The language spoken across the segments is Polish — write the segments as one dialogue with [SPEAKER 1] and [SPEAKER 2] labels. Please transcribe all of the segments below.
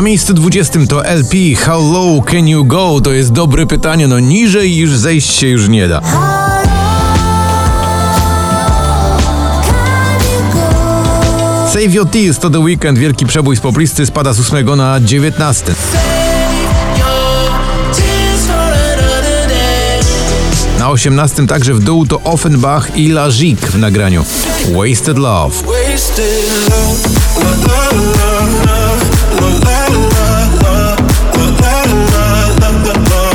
[SPEAKER 1] Na miejscu 20 to LP How Low Can You Go? To jest dobre pytanie, no niżej już zejść się już nie da. Save Your Tears to The Weekend, wielki przebój z poplisty spada z 8 na 19. Na 18 także w dół to Offenbach i Lazik w nagraniu Wasted Love.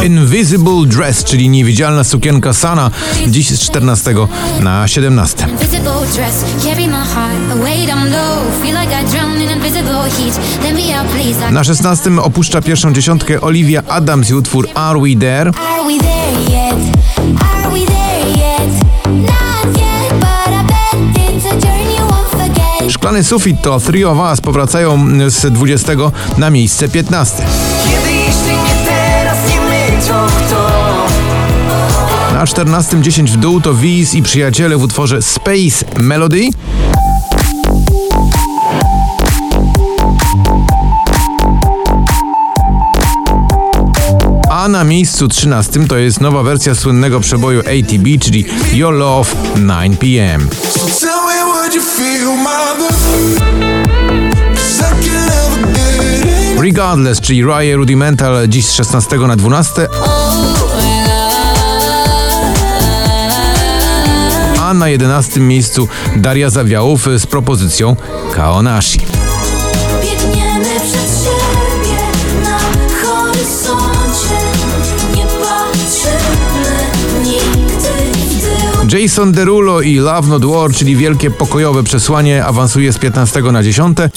[SPEAKER 1] Invisible Dress, czyli niewidzialna sukienka Sana, dziś z 14 na 17.
[SPEAKER 2] Invisible dress, carry my heart, the weight I'm low. Feel like I drown in invisible heat. Let me out, please. I-
[SPEAKER 1] Na 16 opuszcza pierwszą dziesiątkę Olivia Adams i utwór Are We There? Szklany sufit to Three of Us powracają z 20 na miejsce 15.
[SPEAKER 3] Kiedy jeśli
[SPEAKER 1] Na 14 10 w dół to Wiz i przyjaciele w utworze Space Melody. A na miejscu 13 to jest nowa wersja słynnego przeboju ATB, czyli Your Love 9pm.
[SPEAKER 4] So tell me what you feel, mother. 'Cause I can never get it.
[SPEAKER 1] Regardless, czyli Rye Rudimental dziś z 16 na 12, na 11 miejscu Daria Zawiałów z propozycją Kaonashi.
[SPEAKER 2] Biegniemy przed siebie na horyzoncie. Nie patrzymy nigdy w tył.
[SPEAKER 1] Jason Derulo i Love Not War, czyli wielkie pokojowe przesłanie, awansuje z 15 na 10.
[SPEAKER 4] Can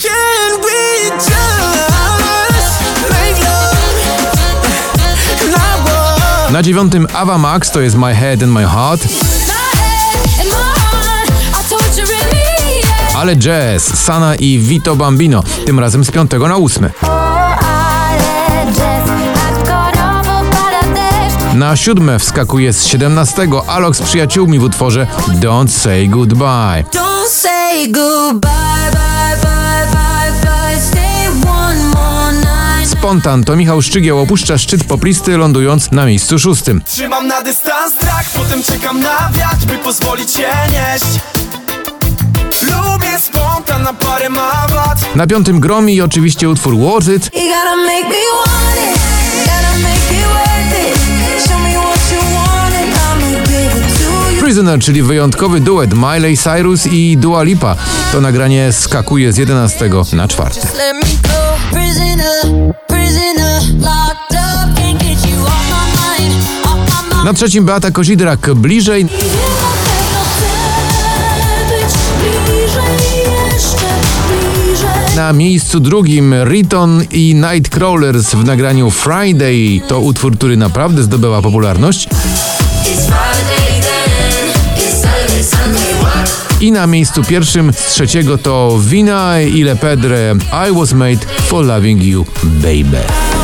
[SPEAKER 4] we just make love? Not war.
[SPEAKER 1] Na 9 Ava Max to jest My Head and My Heart, ale jazz, Sana i Vito Bambino, tym razem z 5 na 8.
[SPEAKER 2] Ale jazz, hardkorowo pada deszcz.
[SPEAKER 1] Na 7 wskakuje z 17 Alok z przyjaciółmi w utworze Don't Say Goodbye.
[SPEAKER 2] Don't say goodbye, bye, bye, bye, bye. Stay one more night.
[SPEAKER 1] Spontan to Michał Szczygieł opuszcza szczyt poplisty, lądując na miejscu szóstym.
[SPEAKER 3] Trzymam na dystans strach, potem czekam na wiatr, by pozwolić się nieść. Na
[SPEAKER 1] piątym Gromi i oczywiście utwór Worth It. Prisoner, czyli wyjątkowy duet Miley Cyrus i Dua Lipa. To nagranie skakuje z 11 na 4.
[SPEAKER 2] Let me go, prisoner, prisoner, locked up, can't get you off my mind, off my mind.
[SPEAKER 1] Na trzecim Beata Kozidrak bliżej.
[SPEAKER 2] Na
[SPEAKER 1] miejscu drugim Riton i Nightcrawlers w nagraniu Friday. To utwór, który naprawdę zdobyła popularność. I na miejscu pierwszym z trzeciego to Vina i Le Pedre I Was Made For Loving You Baby.